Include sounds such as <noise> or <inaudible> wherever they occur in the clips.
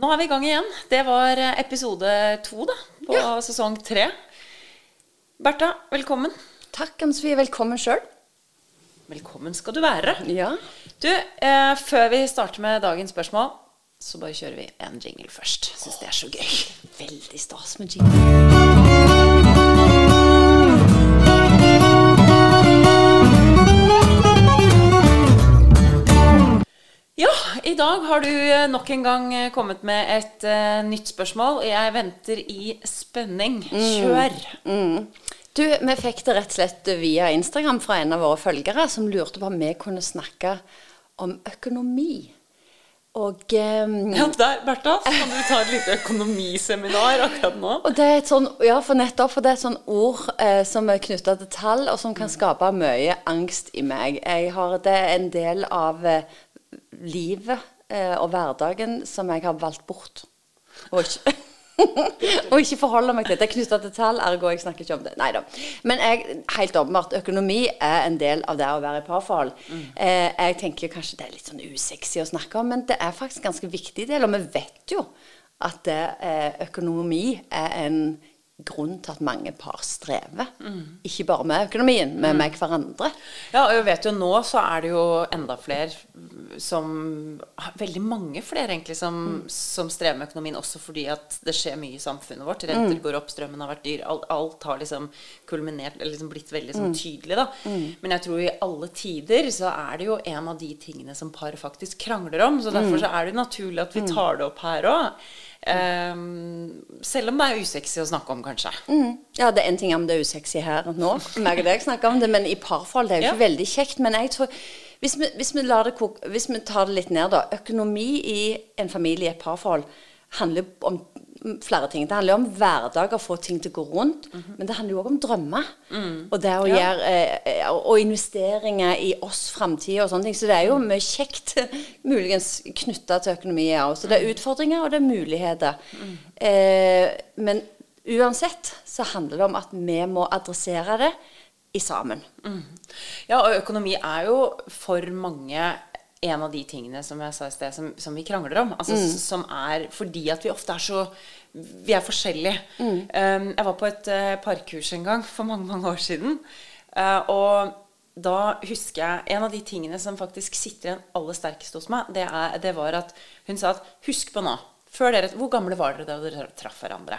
Nå er vi i gang igjen. Det var eh, episode to da, på sesong tre. Bertha, velkommen. Takk, Anne Sofie. Velkommen sjøl. Velkommen skal du være. Ja. Du, eh, før vi starter med dagens spørsmål, så bare kjører vi en jingle først. Syns det er så gøy. Veldig stas med jingle. I dag har du eh, nok en gang eh, kommet med et uh, nytt spørsmål. Jeg venter i spenning. Kjør. Du, vi fikk det rett og slett via Instagram fra en av våre følgere som lurte på om vi kunne snakke om økonomi. Og, um, <laughs> Ja, der, Bertha, så kan du ta et lite økonomiseminar akkurat nå. og det er et sånn, ja, for nettopp, for det er et sånn ord eh, som er knytta til tall, og som kan skape mye angst i meg. Jeg har, det er en del av eh, livet eh, og hverdagen som jeg har valgt bort. Og ikke, <laughs> og ikke forholde meg til. Det er knytta til tall, ergo jeg snakker ikke om det. Neida. Men jeg, helt åpenbart, økonomi er en del av det å være i parforhold. Eh, jeg tenker kanskje det er litt sånn usexy å snakke om, men det er faktisk en ganske viktig del. Og vi vet jo at eh, økonomi er en grunn til at mange par strever. Ikke bare med økonomien, men med hverandre. Ja, og jeg vet jo nå så er det jo enda flere som Veldig mange flere egentlig som, som strever med økonomien, også fordi at det skjer mye i samfunnet vårt. Renter går opp, strømmen har vært dyr. Alt, alt har liksom kulminert, eller liksom blitt veldig sånn tydelig, da. Men jeg tror i alle tider så er det jo en av de tingene som par faktisk krangler om. Så derfor så er det jo naturlig at vi tar det opp her òg. Selv om det er usexy å snakke om, kanskje. Ja, det er en ting om det er usexy her nå, meg og deg snakker om det, men i parforhold det er jo ikke Ja. veldig kjekt. Men jeg tror hvis vi, hvis, vi koke, hvis vi tar det litt ned, da. Økonomi i en familie, i et parforhold, handler om flere ting. Det handler jo om hverdag, å få ting til å gå rundt. Men det handler jo òg om drømmer. Og det å Ja. gjøre eh, Og investeringer i oss, framtida og sånne ting. Så det er jo mye kjekt <laughs> muligens knytta til økonomi òg. Så det er utfordringer, og det er muligheter. Eh, men uansett så handler det om at vi må adressere det i sammen. Ja, og økonomi er jo for mange en av de tingene som jeg sa i sted, som, som vi krangler om. Altså, mm. Som er fordi at vi ofte er så Vi er forskjellige. Um, jeg var på et uh, parkurs en gang for mange, mange år siden. Uh, og da husker jeg En av de tingene som faktisk sitter igjen aller sterkest hos meg, det, er, det var at hun sa at Husk på nå før dere, Hvor gamle var dere da dere traff hverandre?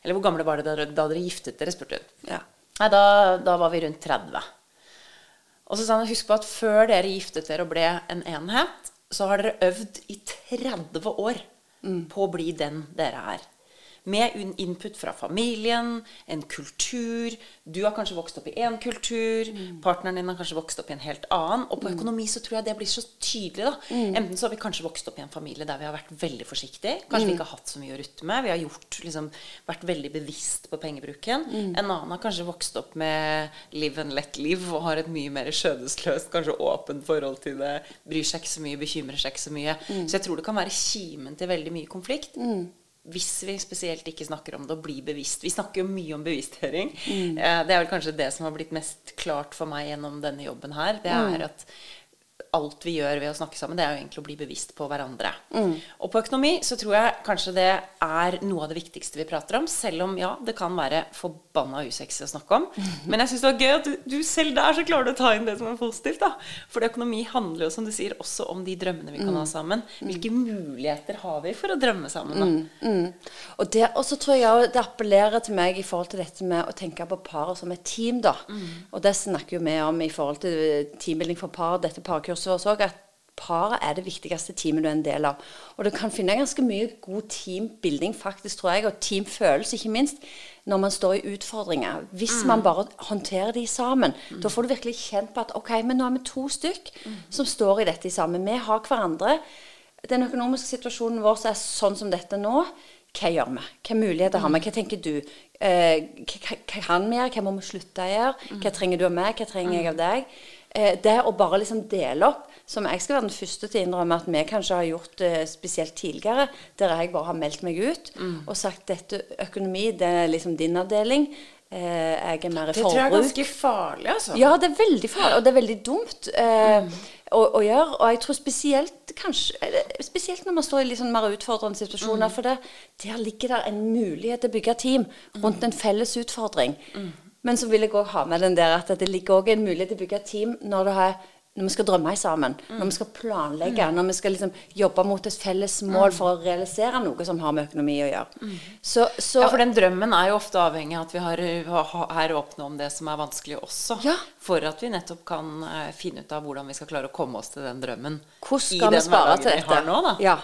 Eller hvor gamle var dere, da dere giftet dere? spurte hun. Ja. Nei, da, da var vi rundt 30. Og så sa han husk på at før dere giftet dere og ble en enhet, så har dere øvd i 30 år på å bli den dere er. Med input fra familien, en kultur. Du har kanskje vokst opp i én kultur, partneren din har kanskje vokst opp i en helt annen. Og på økonomi så tror jeg det blir så tydelig. da. Enten så har vi kanskje vokst opp i en familie der vi har vært veldig forsiktige. Kanskje vi ikke har hatt så mye å rutte med. Vi har gjort, liksom, vært veldig bevisst på pengebruken. En annen har kanskje vokst opp med live and let live og har et mye mer skjødesløst, kanskje åpent forhold til det. Bryr seg ikke så mye, bekymrer seg ikke så mye. Så jeg tror det kan være kimen til veldig mye konflikt. Hvis vi spesielt ikke snakker om det å bli bevisst. Vi snakker jo mye om bevisstgjøring. Mm. Det er vel kanskje det som har blitt mest klart for meg gjennom denne jobben her. Det er at alt vi gjør ved å snakke sammen, det er jo egentlig å bli bevisst på hverandre. Og på økonomi så tror jeg kanskje det er noe av det viktigste vi prater om, selv om ja, det kan være forbanna usexy å snakke om. <laughs> Men jeg syns det var gøy at du, du selv der så klarer du å ta inn det som er positivt. da. For økonomi handler jo, som du sier, også om de drømmene vi kan ha sammen. Hvilke muligheter har vi for å drømme sammen, da? Og, det, og så tror jeg også det appellerer til meg i forhold til dette med å tenke på paret som et team, da. Og det snakker jo vi om i forhold til teambuilding for par, dette parkurset vårt òg, at paret er det viktigste teamet du er en del av. Og du kan finne ganske mye god teambuilding, faktisk, tror jeg, og teamfølelse, ikke minst, når man står i utfordringer. Hvis man bare håndterer de sammen, da får du virkelig kjent på at ok, men nå er vi to stykk som står i dette sammen. Vi har hverandre. Den økonomiske situasjonen vår er sånn som dette nå. Hva gjør vi? Hvilke muligheter har vi? Hva tenker du? Eh, hva, hva hva kan vi gjøre? Hva må vi slutte å gjøre? Hva trenger du av meg? Hva trenger jeg av deg? Eh, det å bare liksom dele opp, som jeg skal være den første til å innrømme at vi kanskje har gjort eh, spesielt tidligere, der jeg bare har meldt meg ut og sagt dette økonomi, det er liksom din avdeling. Eh, jeg er mer i forbruk. Det tror jeg er ganske farlig, altså. Ja, det er veldig farlig, og det er veldig dumt eh, å, å gjøre. Og jeg tror spesielt kanskje Spesielt når man står i litt sånn mer utfordrende situasjoner. For det, der ligger der en mulighet til å bygge team rundt en felles utfordring. Men så vil jeg òg ha med den der at det ligger òg en mulighet til å bygge team når du har når vi skal drømme sammen, når vi skal planlegge, når vi skal liksom jobbe mot et felles mål for å realisere noe som har med økonomi å gjøre. Så, så Ja, for den drømmen er jo ofte avhengig av at vi har, ha- er åpne om det som er vanskelig også. Ja. For at vi nettopp kan eh, finne ut av hvordan vi skal klare å komme oss til den drømmen. Hvordan skal vi spare til vi dette? har nå, da? Ja.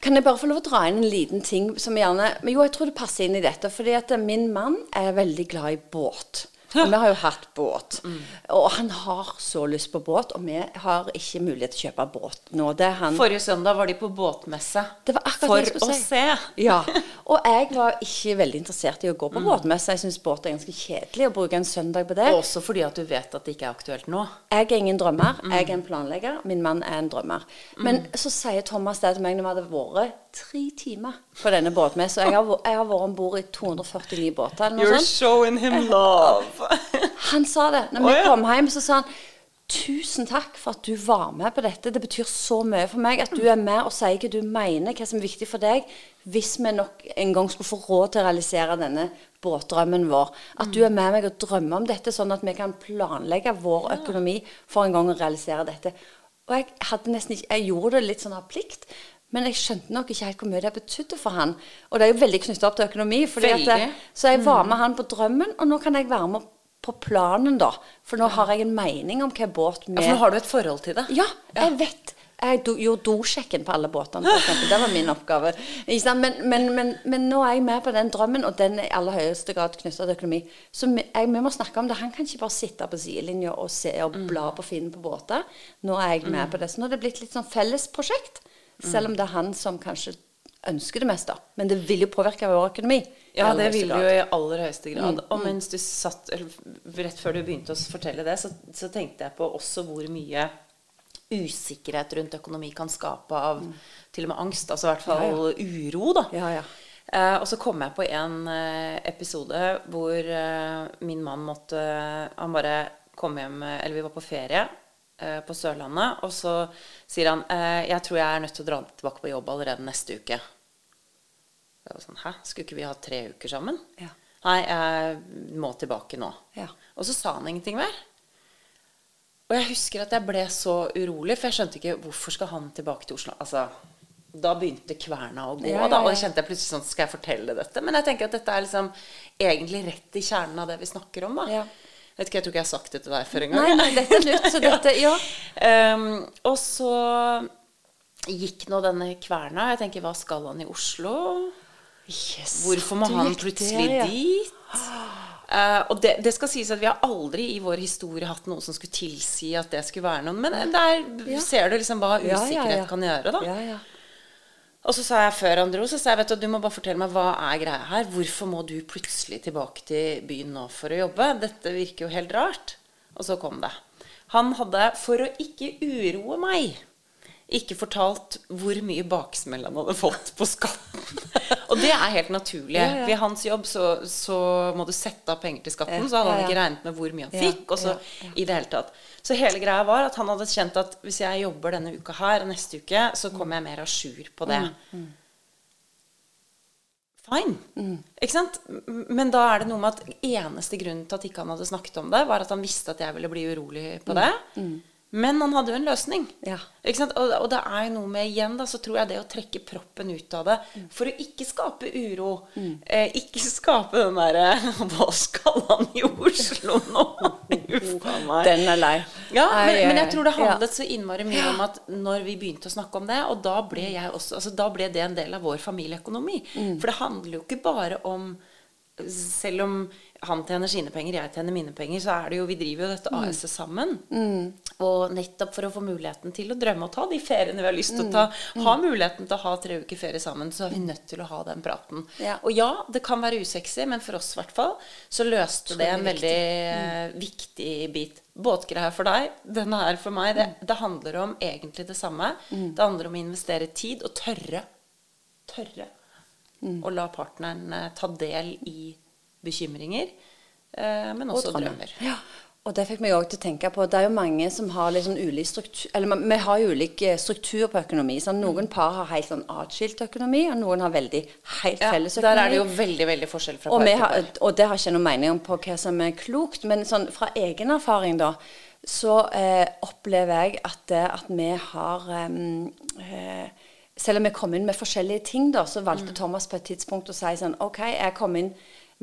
Kan jeg bare få lov å dra inn en liten ting som gjerne Men jo, jeg tror det passer inn i dette. Fordi at min mann er veldig glad i båt. <laughs> Og vi har jo hatt båt. Mm. Og han har så lyst på båt, og vi har ikke mulighet til å kjøpe båt nå. Er Forrige søndag var de på båtmesse Det var akkurat for det jeg skulle si. se. Ja. Og jeg var ikke veldig interessert i å gå Mm. på båtmesse. Jeg syns båt er ganske kjedelig å bruke en søndag på det. Også fordi at du vet at det ikke er aktuelt nå. Jeg er ingen drømmer. Mm. Jeg er en planlegger. Min mann er en drømmer. Men så sier Thomas det til meg når vi hadde vært tre timer på denne båtmessa. Jeg har, jeg har vært om bord i 249 båter eller noe sånt. showing him love. <laughs> Han sa det. Når vi Å, ja. kom hjem, så sa han Tusen takk for at du var med på dette. Det betyr så mye for meg at du er med og sier hva du mener, hva som er viktig for deg, hvis vi nok en gang skulle få råd til å realisere denne båtdrømmen vår. At du er med meg og drømmer om dette, sånn at vi kan planlegge vår økonomi for en gang å realisere dette. Og jeg nesten Jeg gjorde det litt sånn av plikt. Men jeg skjønte nok ikke helt hvor mye det betydde for han. Og det er jo veldig knytta opp til økonomi. Det, så jeg var med han på drømmen, og nå kan jeg være med på planen, da. For nå har jeg en mening om hva båt vi Ja, for nå har du et forhold til det. Ja, jeg vet. Jeg do, gjorde dosjekken på alle båtene, eksempel. Det var min oppgave. Men, men, men, men nå er jeg med på den drømmen, og den er i aller høyeste grad knytta til økonomi. Så vi, jeg, vi må snakke om det. Han kan ikke bare sitte på sidelinja og se og bla på Finn på båter. Nå er jeg med på det. Så nå er det blitt litt sånn fellesprosjekt. Selv om det er han som kanskje ønsker det mest, da. Men det vil jo påvirke vår økonomi. Ja, det vil det jo i aller høyeste grad. Og mens du satt, rett før du begynte å fortelle det, så, så tenkte jeg på også hvor mye usikkerhet rundt økonomi kan skape av til og med angst. Altså i hvert fall uro, da. Ja, ja. Eh, og så kom jeg på en eh, episode hvor eh, min mann måtte Han bare kom hjem eh, Eller vi var på ferie eh, på Sørlandet, og så sier han eh, 'Jeg tror jeg er nødt til å dra tilbake på jobb allerede neste uke'. Jeg var sånn, Hæ? Skulle ikke vi ha tre uker sammen? Ja. Nei, jeg må tilbake nå. Ja. Og så sa han ingenting mer. Og jeg husker at jeg ble så urolig, for jeg skjønte ikke hvorfor skal han tilbake til Oslo. Altså, da begynte kverna å gå, Ja, ja, da, og ja. jeg kjente jeg plutselig sånn Skal jeg fortelle dette? Men jeg tenker at dette er liksom egentlig rett i kjernen av det vi snakker om, da. Ja. Vet ikke, Jeg tror ikke jeg har sagt det til deg før engang. Nei, nei, dette er nytt, så <laughs> dette Ja. Ehm, og så gikk nå denne kverna. Jeg tenker, hva skal han i Oslo? Yes, Hvorfor må han plutselig det, ja. dit? Uh, og det, det skal sies at vi har aldri i vår historie hatt noe som skulle tilsi at det skulle være noen. Men der Ja. ser du liksom hva Ja, ja, usikkerhet ja. kan gjøre, da. Ja, ja. Og så sa jeg før han dro, så sa jeg vet du, du må bare fortelle meg hva er greia her. Hvorfor må du plutselig tilbake til byen nå for å jobbe? Dette virker jo helt rart. Og så kom det. Han hadde, for å ikke uroe meg, ikke fortalt hvor mye baksmell han hadde fått på skatten. <laughs> Og det er helt naturlig. Ja, ja. Ved hans jobb så, så må du sette av penger til skatten. Ja, Så hadde han ikke regnet med hvor mye han fikk. Og så i det hele tatt. Så hele greia var at han hadde kjent at hvis jeg jobber denne uka her og neste uke, så kommer jeg mer à jour på det. Mm, Fine. Ikke sant? Men da er det noe med at eneste grunnen til at ikke han hadde snakket om det, var at han visste at jeg ville bli urolig på det. Men han hadde jo en løsning. Mm, Ja. Og, og det er jo noe med igjen da, så tror jeg det å trekke proppen ut av det Mm. for å ikke skape uro, eh, ikke skape den derre Hva skal han i Oslo nå? <laughs> Uff a meg. Den er lei. Ja, men, men jeg tror det ja. handlet så innmari mye om at når vi begynte å snakke om det, og da ble jeg også altså Da ble det en del av vår familieøkonomi. Mm. For det handler jo ikke bare om selv om han tjener sine penger, jeg tjener mine penger, så er det jo Vi driver jo dette Mm. AS-et sammen. Og nettopp for å få muligheten til å drømme og ta de feriene vi har lyst til å ta, Mm. ha muligheten til å ha tre uker ferie sammen, så er vi nødt til å ha den praten. Ja. Og ja, det kan være usexy, men for oss i hvert fall så løste det en Utrolig veldig eh, viktig bit. Båtgreia for deg, den er for meg. Det, det handler om egentlig det samme. Det handler om å investere tid og tørre. Tørre å la partneren eh, ta del i bekymringer. eh, men også og drømmer. Ja. Og det fikk meg også til å tenke på Det er jo mange som har sånn ulik struktur Eller vi har ulik eh, struktur på økonomi. Så noen par har helt sånn atskilt økonomi, og noen har veldig helt Ja, felles økonomi. der er det jo veldig veldig forskjell fra og, par til har, par. og det har ikke noen noe mening om på hva som er klokt, men sånn fra egen erfaring, da, så eh, opplever jeg at det at vi har em, eh, Selv om vi kom inn med forskjellige ting, da, så valgte Thomas på et tidspunkt å si sånn OK, jeg kom inn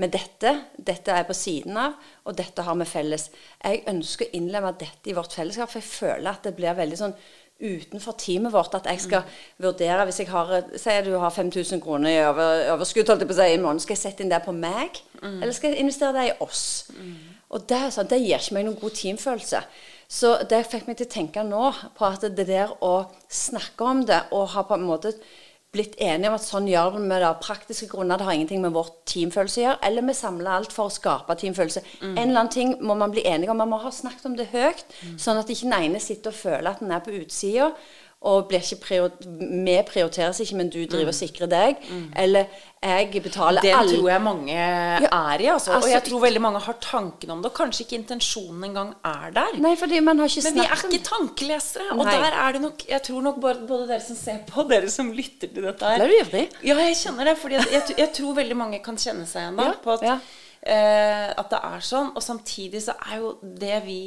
med dette, dette er på siden av, og dette har vi felles. Jeg ønsker å innlemme dette i vårt fellesskap, for jeg føler at det blir veldig sånn utenfor teamet vårt at jeg skal vurdere Hvis jeg har sier du har 5000 kroner i over, overskudd holdt jeg på å si, i måneden, skal jeg sette inn det på meg? Eller skal jeg investere det i oss? Og det, sånn, det gir ikke meg noen god teamfølelse. Så det fikk meg til å tenke nå på at det der å snakke om det og ha på en måte blitt enige om at sånn gjør vi det av praktiske grunner. Det har ingenting med vår teamfølelse å gjøre. Eller vi samler alt for å skape teamfølelse. En eller annen ting må man bli enige om. Man må ha snakket om det høyt, sånn at ikke den ene sitter og føler at den er på utsida. Og blir ikke prior vi prioriteres ikke, men du driver og sikrer deg. Eller jeg betaler alle Det tror jeg mange er i. Altså. altså- og jeg tror veldig mange har tanken om det. Og kanskje ikke intensjonen engang er der. Nei, fordi man har ikke Men vi er ikke tankelesere. Og Nei. der er det nok Jeg tror nok både, både dere som ser på, og dere som lytter til dette her Ble du ivrig? Ja, jeg kjenner det. For jeg, jeg, jeg tror veldig mange kan kjenne seg igjen da, Ja, på at, ja. uh, at det er sånn. Og samtidig så er jo det vi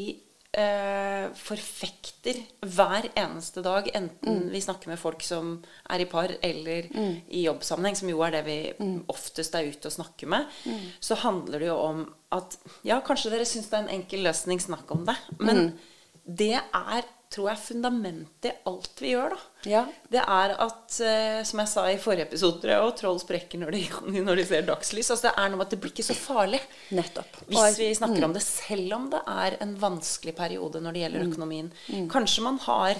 eh, forfekter hver eneste dag, enten Mm. vi snakker med folk som er i par, eller i jobbsammenheng, som jo er det vi Mm. oftest er ute og snakker med, så handler det jo om at Ja, kanskje dere syns det er en enkel løsning, snakk om det. Men Mm. det er, tror jeg, fundamentet i alt vi gjør, da. Ja. Det er at, eh, som jeg sa i forrige episode, og troll sprekker når de, <laughs> når de ser dagslys. Altså det er noe med at det blir ikke så farlig. Nettopp. Hvis Og- vi snakker om det, selv om det er en vanskelig periode når det Mm. gjelder økonomien. Kanskje man har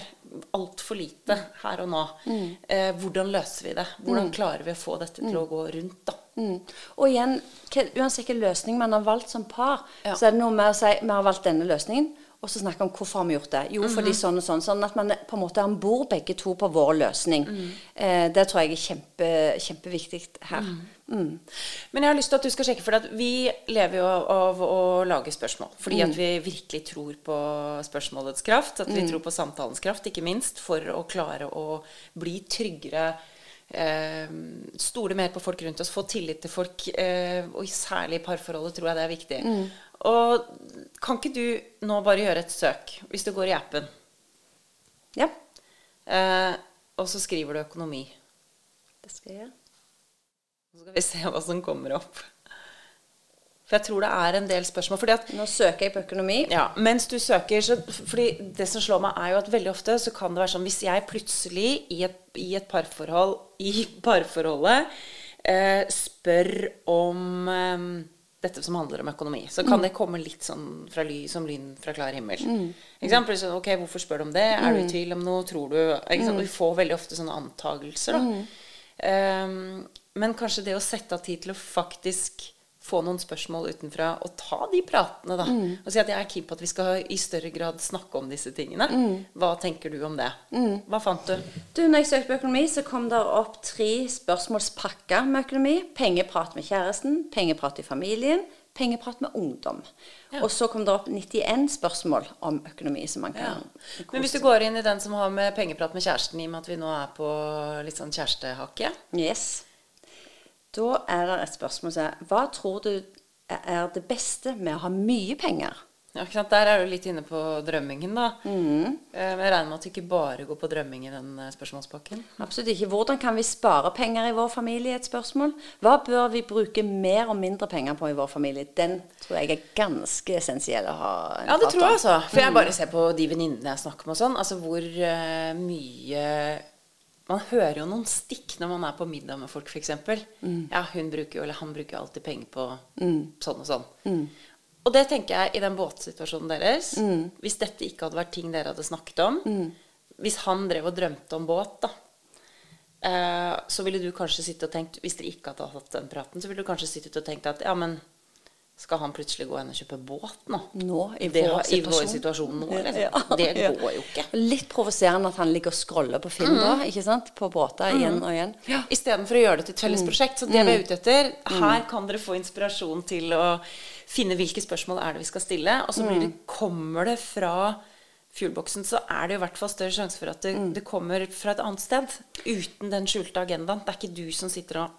altfor lite her og nå. Mm. Eh, hvordan løser vi det? Hvordan klarer vi å få dette til å gå rundt, da? Mm. Og igjen, uansett hvilken løsning man har valgt som par, Ja. så er det noe med å si vi har valgt denne løsningen, og så snakke om hvorfor har vi gjort det. Jo, fordi sånn og sånn. Sånn at man på en måte er om bord begge to på vår løsning. Eh, det tror jeg er kjempe, kjempeviktig her. Mm. Men jeg har lyst til at du skal sjekke, for at vi lever jo av å lage spørsmål. Fordi Mm. at vi virkelig tror på spørsmålets kraft. At vi Mm. tror på samtalens kraft, ikke minst. For å klare å bli tryggere. Eh, stole mer på folk rundt oss, få tillit til folk. Eh, og særlig i parforholdet tror jeg det er viktig. Mm. Og kan ikke du nå bare gjøre et søk, hvis du går i appen, Ja, eh, og så skriver du økonomi. det skal jeg. Så skal vi se hva som kommer opp. For jeg tror det er en del spørsmål. fordi at Nå søker jeg på økonomi. Ja, mens du søker så, Fordi det som slår meg, er jo at veldig ofte så kan det være sånn Hvis jeg plutselig i et, i et parforhold I parforholdet eh, spør om eh, dette som handler om økonomi, så kan det komme litt sånn fra ly, som lyn fra klar himmel. Mm. Eksempel, så, ok, Hvorfor spør du om det? Er du i tvil om noe? Tror du mm. Vi får veldig ofte sånne antagelser. da. Um, men kanskje det å sette av tid til å faktisk få noen spørsmål utenfra og ta de pratene, da. Og si at jeg er keen på at vi skal i større grad snakke om disse tingene. Hva tenker du om det? Hva fant du? Du, når jeg søkte på økonomi, så kom det opp tre spørsmålspakker med økonomi. Pengeprat med kjæresten, pengeprat i familien, pengeprat med ungdom. Og så kom det opp 91 spørsmål om økonomi som man kan Men hvis du går inn i den som har med pengeprat med kjæresten, i og med at vi nå er på litt sånn kjærestehake Yes. Da er det et spørsmål som er Hva tror du er det beste med å ha mye penger? ja, ikke sant? Der er du litt inne på drømmingen, da. Mm. Men jeg regner med at du ikke bare går på drømming i den eh, spørsmålspakken. Absolutt ikke. Hvordan kan vi spare penger i vår familie? Et spørsmål. Hva bør vi bruke mer og mindre penger på i vår familie? Den tror jeg er ganske essensiell å ha en Ja, det tror jeg altså. For jeg bare ser på de venninnene jeg snakker med og sånn, altså hvor eh, mye Man hører jo noen stikk når man er på middag med folk, f.eks. Mm. Ja, hun bruker jo, eller han bruker jo alltid penger på sånn og sånn. Og det tenker jeg i den båtsituasjonen deres. Mm. Hvis dette ikke hadde vært ting dere hadde snakket om Hvis han drev og drømte om båt, da. Eh, så ville du kanskje sitte og tenkt Hvis dere ikke hadde hatt den praten, så ville du kanskje sittet og tenkt at ja, men Skal han plutselig gå inn og kjøpe båt nå? Nå, i det, vår I vår situasjon. nå, liksom. Ja, Det går jo ikke. Litt provoserende at han ligger og scroller på Finn da, ikke sant? På båter igjen og igjen. Istedenfor å gjøre det til et felles Mm. prosjekt. Så det vi er ute etter Her kan dere få inspirasjon til å finne hvilke spørsmål er det vi skal stille. Og så blir Mm. det, kommer det fra fuelboxen, så er det i hvert fall større sjanse for at det, Mm. det kommer fra et annet sted. Uten den skjulte agendaen. Det er ikke du som sitter og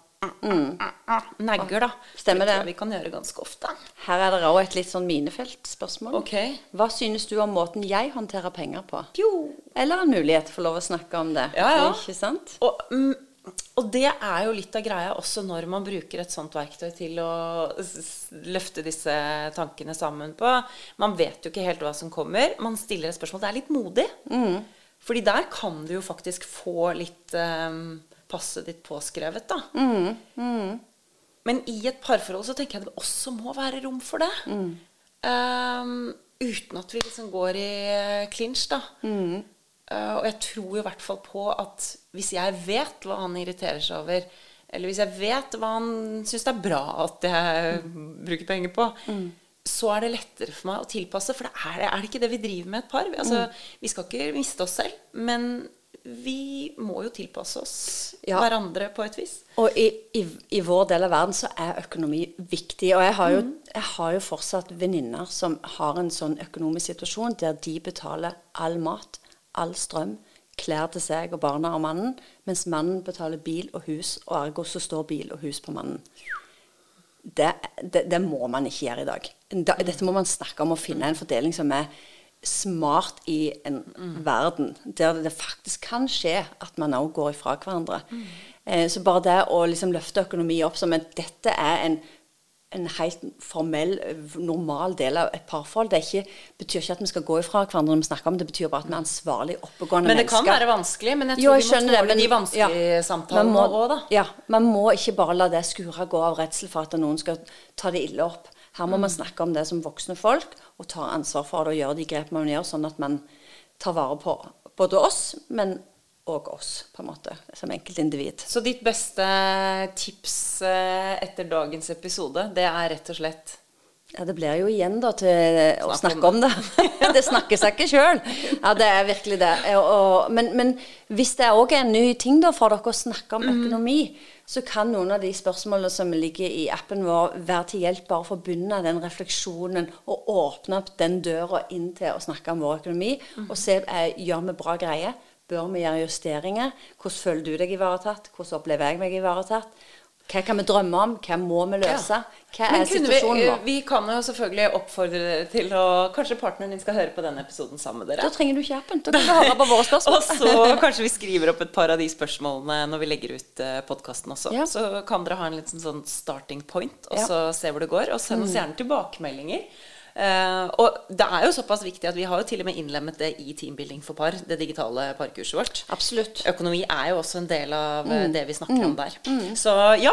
negger, da. Mm. Stemmer det. vi kan gjøre ganske ofte. Her er det også et litt sånn minefeltspørsmål. Okay. Hva synes du om måten jeg håndterer penger på? Jo. Eller en mulighet til å få lov å snakke om det. Ja, ja. Ikke sant? Og, mm, og det er jo litt av greia også når man bruker et sånt verktøy til å løfte disse tankene sammen på. Man vet jo ikke helt hva som kommer. Man stiller et spørsmål. Det er litt modig. Fordi der kan du jo faktisk få litt eh, passet ditt påskrevet, da. Men i et parforhold så tenker jeg det også må være rom for det. Eh, uten at vi liksom går i clinch, da. Uh, og jeg tror i hvert fall på at hvis jeg vet hva han irriterer seg over, eller hvis jeg vet hva han syns det er bra at jeg bruker penger på, så er det lettere for meg å tilpasse. For det er, er det ikke det vi driver med et par? Vi- Altså, Vi skal ikke miste oss selv, men vi må jo tilpasse oss Ja. hverandre på et vis. Og i, i, i vår del av verden så er økonomi viktig. Og jeg har jo, jeg har jo fortsatt venninner som har en sånn økonomisk situasjon der de betaler all mat, all strøm, klær til seg og barna og mannen, mens mannen betaler bil og hus, og ergo så står bil og hus på mannen. Det, det, det må man ikke gjøre i dag. Dette må man snakke om å finne en fordeling som er smart i en verden der det faktisk kan skje at man òg går ifra hverandre. Eh, så bare det å liksom løfte økonomi opp som at dette er en, en helt formell, normal del av et parforhold, det ikke, betyr ikke at vi skal gå ifra hverandre når vi snakker om det, det betyr bare at vi er ansvarlig, oppegående mennesker. Men det kan være vanskelig. Men jeg tror Jo, vi må det, tåle men- de vanskelige ja, samtalene òg, da. Ja, man må ikke bare la det skure gå av redsel for at noen skal ta det ille opp. Her må Mm. man snakke om det som voksne folk, og tar ansvar for det og gjøre de grepene man gjør, sånn at man tar vare på både oss, men og oss, på en måte, som enkeltindivid. Så ditt beste tips eh, etter dagens episode, det er rett og slett Ja, Det blir jo igjen da til å snakke om det. det <laughs> snakker seg ikke sjøl. Ja, det er virkelig det. Men, men hvis det òg er en ny ting da for dere å snakke om økonomi, så kan noen av de spørsmålene som ligger i appen vår, være til hjelp bare for å begynne den refleksjonen og åpne opp den døra inn til å snakke om vår økonomi. Og se eh, gjør vi bra greier. Bør vi gjøre justeringer? Hvordan føler du deg ivaretatt? Hvordan opplever jeg meg ivaretatt? Hva kan vi drømme om? Hva må vi løse? Hva er situasjonen vi, vår? vi kan jo selvfølgelig oppfordre dere til å Kanskje partneren din skal høre på denne episoden sammen med dere. Da trenger du ikke appen. Da kan du høre på våre spørsmål. <laughs> Og så kanskje vi skriver opp et par av de spørsmålene når vi legger ut uh, podkasten også. Ja. Så kan dere ha en liten sånn starting point, og Ja. Mm. så se hvor det går. Og send oss gjerne tilbakemeldinger. Eh, og det er jo såpass viktig at vi har jo til og med innlemmet det i Teambuilding for par, det digitale parkurset vårt. Absolutt. Økonomi er jo også en del av eh, Mm. det vi snakker om der. Så ja.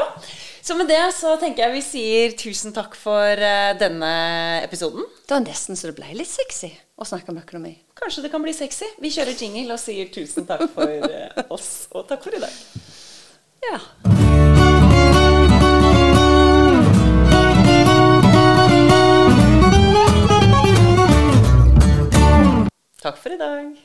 Så med det så tenker jeg vi sier tusen takk for uh, denne episoden. Det var nesten så det ble litt sexy å snakke om økonomi. Kanskje det kan bli sexy. Vi kjører jingle og sier tusen takk for uh, oss, og takk for i dag. Ja. Takk for i dag.